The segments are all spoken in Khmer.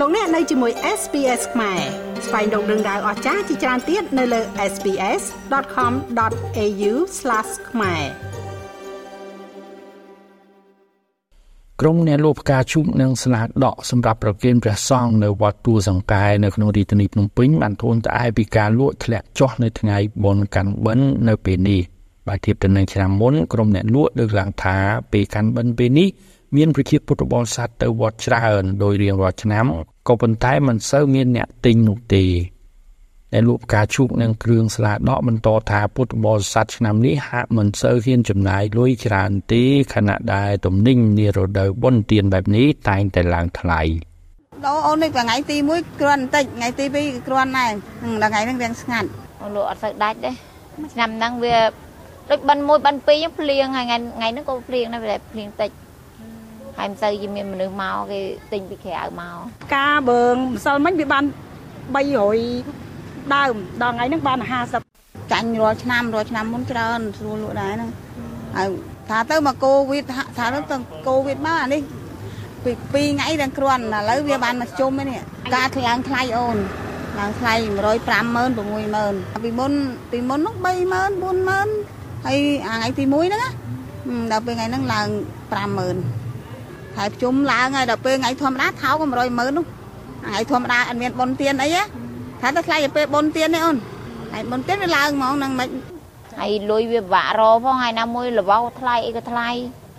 លោកអ្នកនៅជាមួយ SPS ខ្មែរស្វែងរកដឹងដៅអស្ចារ្យជាច្រើនទៀតនៅលើ SPS.com.au/ ខ្មែរក្រុមអ្នកលក់ផ្កាឈូកនិងស្លាដកសម្រាប់ប្រគេនព្រះសង្ឃនៅវត្តទួលសង្កែនៅក្នុងរាជធានីភ្នំពេញបានធូនត្អែពីការលក់ធ្លាក់ចុះនៅថ្ងៃបុណ្យកាន់បិណ្ឌនៅពេលនេះបើធៀបទៅនឹងឆ្នាំមុនក្រុមអ្នកលក់លើកឡើងថាពេលកាន់បិណ្ឌពេលនេះ មានប្រជាពុទ្ធបរិស័ទទៅវត្តច្រើនដោយរៀងរាល់ឆ្នាំក៏ប៉ុន្តែមិនសូវមានអ្នកទិញនោះទេដែលលក់ផ្កាឈូកនិងគ្រឿងស្លាដកបន្តថាពុទ្ធបរិស័ទឆ្នាំនេះហាក់មិនសូវហ៊ានចំណាយលុយច្រើនទេខណៈដែលទំនិញនារដូវបុណ្យទានបែបនេះតែងតែឡើងថ្លៃដូរអូននេះថ្ងៃទី1គ្រាន់បន្តិចថ្ងៃទី2គ្រាន់ដែរដល់ថ្ងៃហ្នឹងវាស្ងាត់លក់អត់សូវដាច់ទេឆ្នាំហ្នឹងវាដូចបិណ្ឌ1បិណ្ឌ2ហ្នឹងភ្លៀងហើយថ្ងៃថ្ងៃហ្នឹងក៏ភ្លៀងដែរភ្លៀងតិច ហើយមិនសូវជាមានមនុស្សមកគេទិញពីក្រៅមកការបើម្សិលមិញវាបាន300ដើមដល់ថ្ងៃហ្នឹងបាន50ចាញ់រាល់ឆ្នាំរាល់ឆ្នាំមុនច្រើនស្រួលលក់ដែរហ្នឹងហើយថាទៅមកកូវីដថាទៅទៅកូវីដមកអានេះពី2ថ្ងៃដល់គ្រាន់ឥឡូវវាបានមកជុំនេះការថ្លៃថ្លៃអូនឡើងថ្លៃ105ម៉ឺន6ម៉ឺនពីមុនពីមុននោះ3ម៉ឺន4ម៉ឺនហើយអាថ្ងៃទី1ហ្នឹងណាដល់ពេលថ្ងៃហ្នឹងឡើង5ម៉ឺន ហើយជុំឡើងហើយដល់ពេលថ្ងៃធម្មតាថោក100ម៉ឺននោះថ្ងៃធម្មតាអត់មានបុណ្យទានអីថាទៅថ្លៃទៅពេលបុណ្យទាននេះអូនហើយបុណ្យទានវាឡើងហ្មងនឹងមិនហើយលុយវាពិបាករផងហើយណាមួយលបោថ្លៃអីក៏ថ្លៃ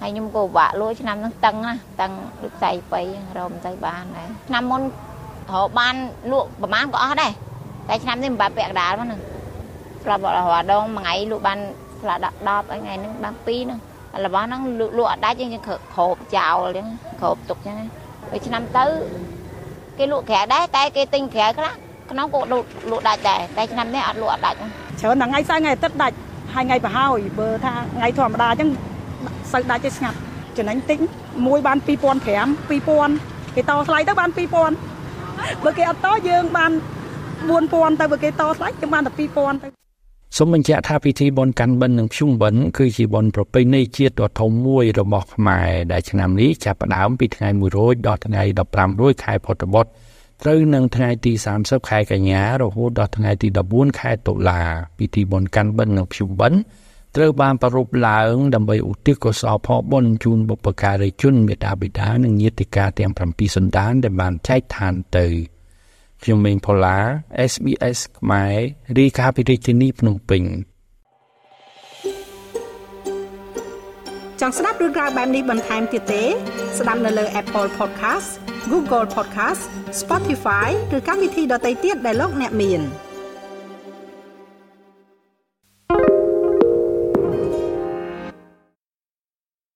ហើយខ្ញុំក៏ពិបាកលុយឆ្នាំហ្នឹងតឹងណាតឹងដូចខ្សែបីរមទៅបានដែរឆ្នាំមុនរកបានលក់ប្រហែលក៏អស់ដែរតែឆ្នាំនេះមិនបាក់ពាក់កដាលមកហ្នឹងស្លាប់រហដងមួយថ្ងៃលក់បានស្លាដាក់10ថ្ងៃហ្នឹងបាន2ហ្នឹង របស់ហ្នឹងលក់អត់ដាច់យើងគ្របចោលអញ្ចឹងគ្របទុកអញ្ចឹងហើយឆ្នាំទៅគេលក់ក្រៅដែរតែគេទិញក្រៅខ្លះក្នុងក៏លក់លក់ដាច់ដែរតែឆ្នាំនេះអត់លក់អត់ដាច់ច្រើនតែថ្ងៃសៅរ៍ថ្ងៃអាទិត្យដាច់ហើយថ្ងៃប្រហើយបើថាថ្ងៃធម្មតាអញ្ចឹងសៅដាច់ទេស្ងាត់ចំណេញតិចមួយបាន2005 2000គេតថ្លៃទៅបាន2000បើគេអត់តយើងបាន4000ទៅបើគេតថ្លៃយើងបានតែ2000ទៅ សូមបញ្ជាក់ថាពិធីបុណ្យកាន់បិណ្ឌនិងភ្ជុំបិណ្ឌគឺជាបុណ្យប្រពៃណីជាតិដ៏ធំមួយរបស់ខ្មែរដែលឆ្នាំនេះចាប់ផ្ដើមពីថ្ងៃ1រោចដល់ថ្ងៃ15រោចខែពុទ្ធបុត្រត្រូវនឹងថ្ងៃទី30ខែកញ្ញារហូតដល់ថ្ងៃទី14ខែតុលាពិធីបុណ្យកាន់បិណ្ឌនិងភ្ជុំបិណ្ឌត្រូវបានប្រារព្ធឡើងដើម្បីឧទ្ទិសកុសលផលបុណ្យជូនបុព្វការីជនមេត្តាបិតានិងញាតិកាទាំង7សន្តានដែលបានចែកឋានទៅ។ ខ្ញុំមេងផល្លា SBS ខ្មែររីកាពីរាជធានីភ្នំពេញចង់ស្ដាប់រឿងក្រៅបែបនេះបន្ថែមទៀតទេ ស្ដាប់នៅលើ Apple Podcast Google Podcast Spotify ឬកម្មវិធីដទៃទៀតដែលលោកអ្នកមាន។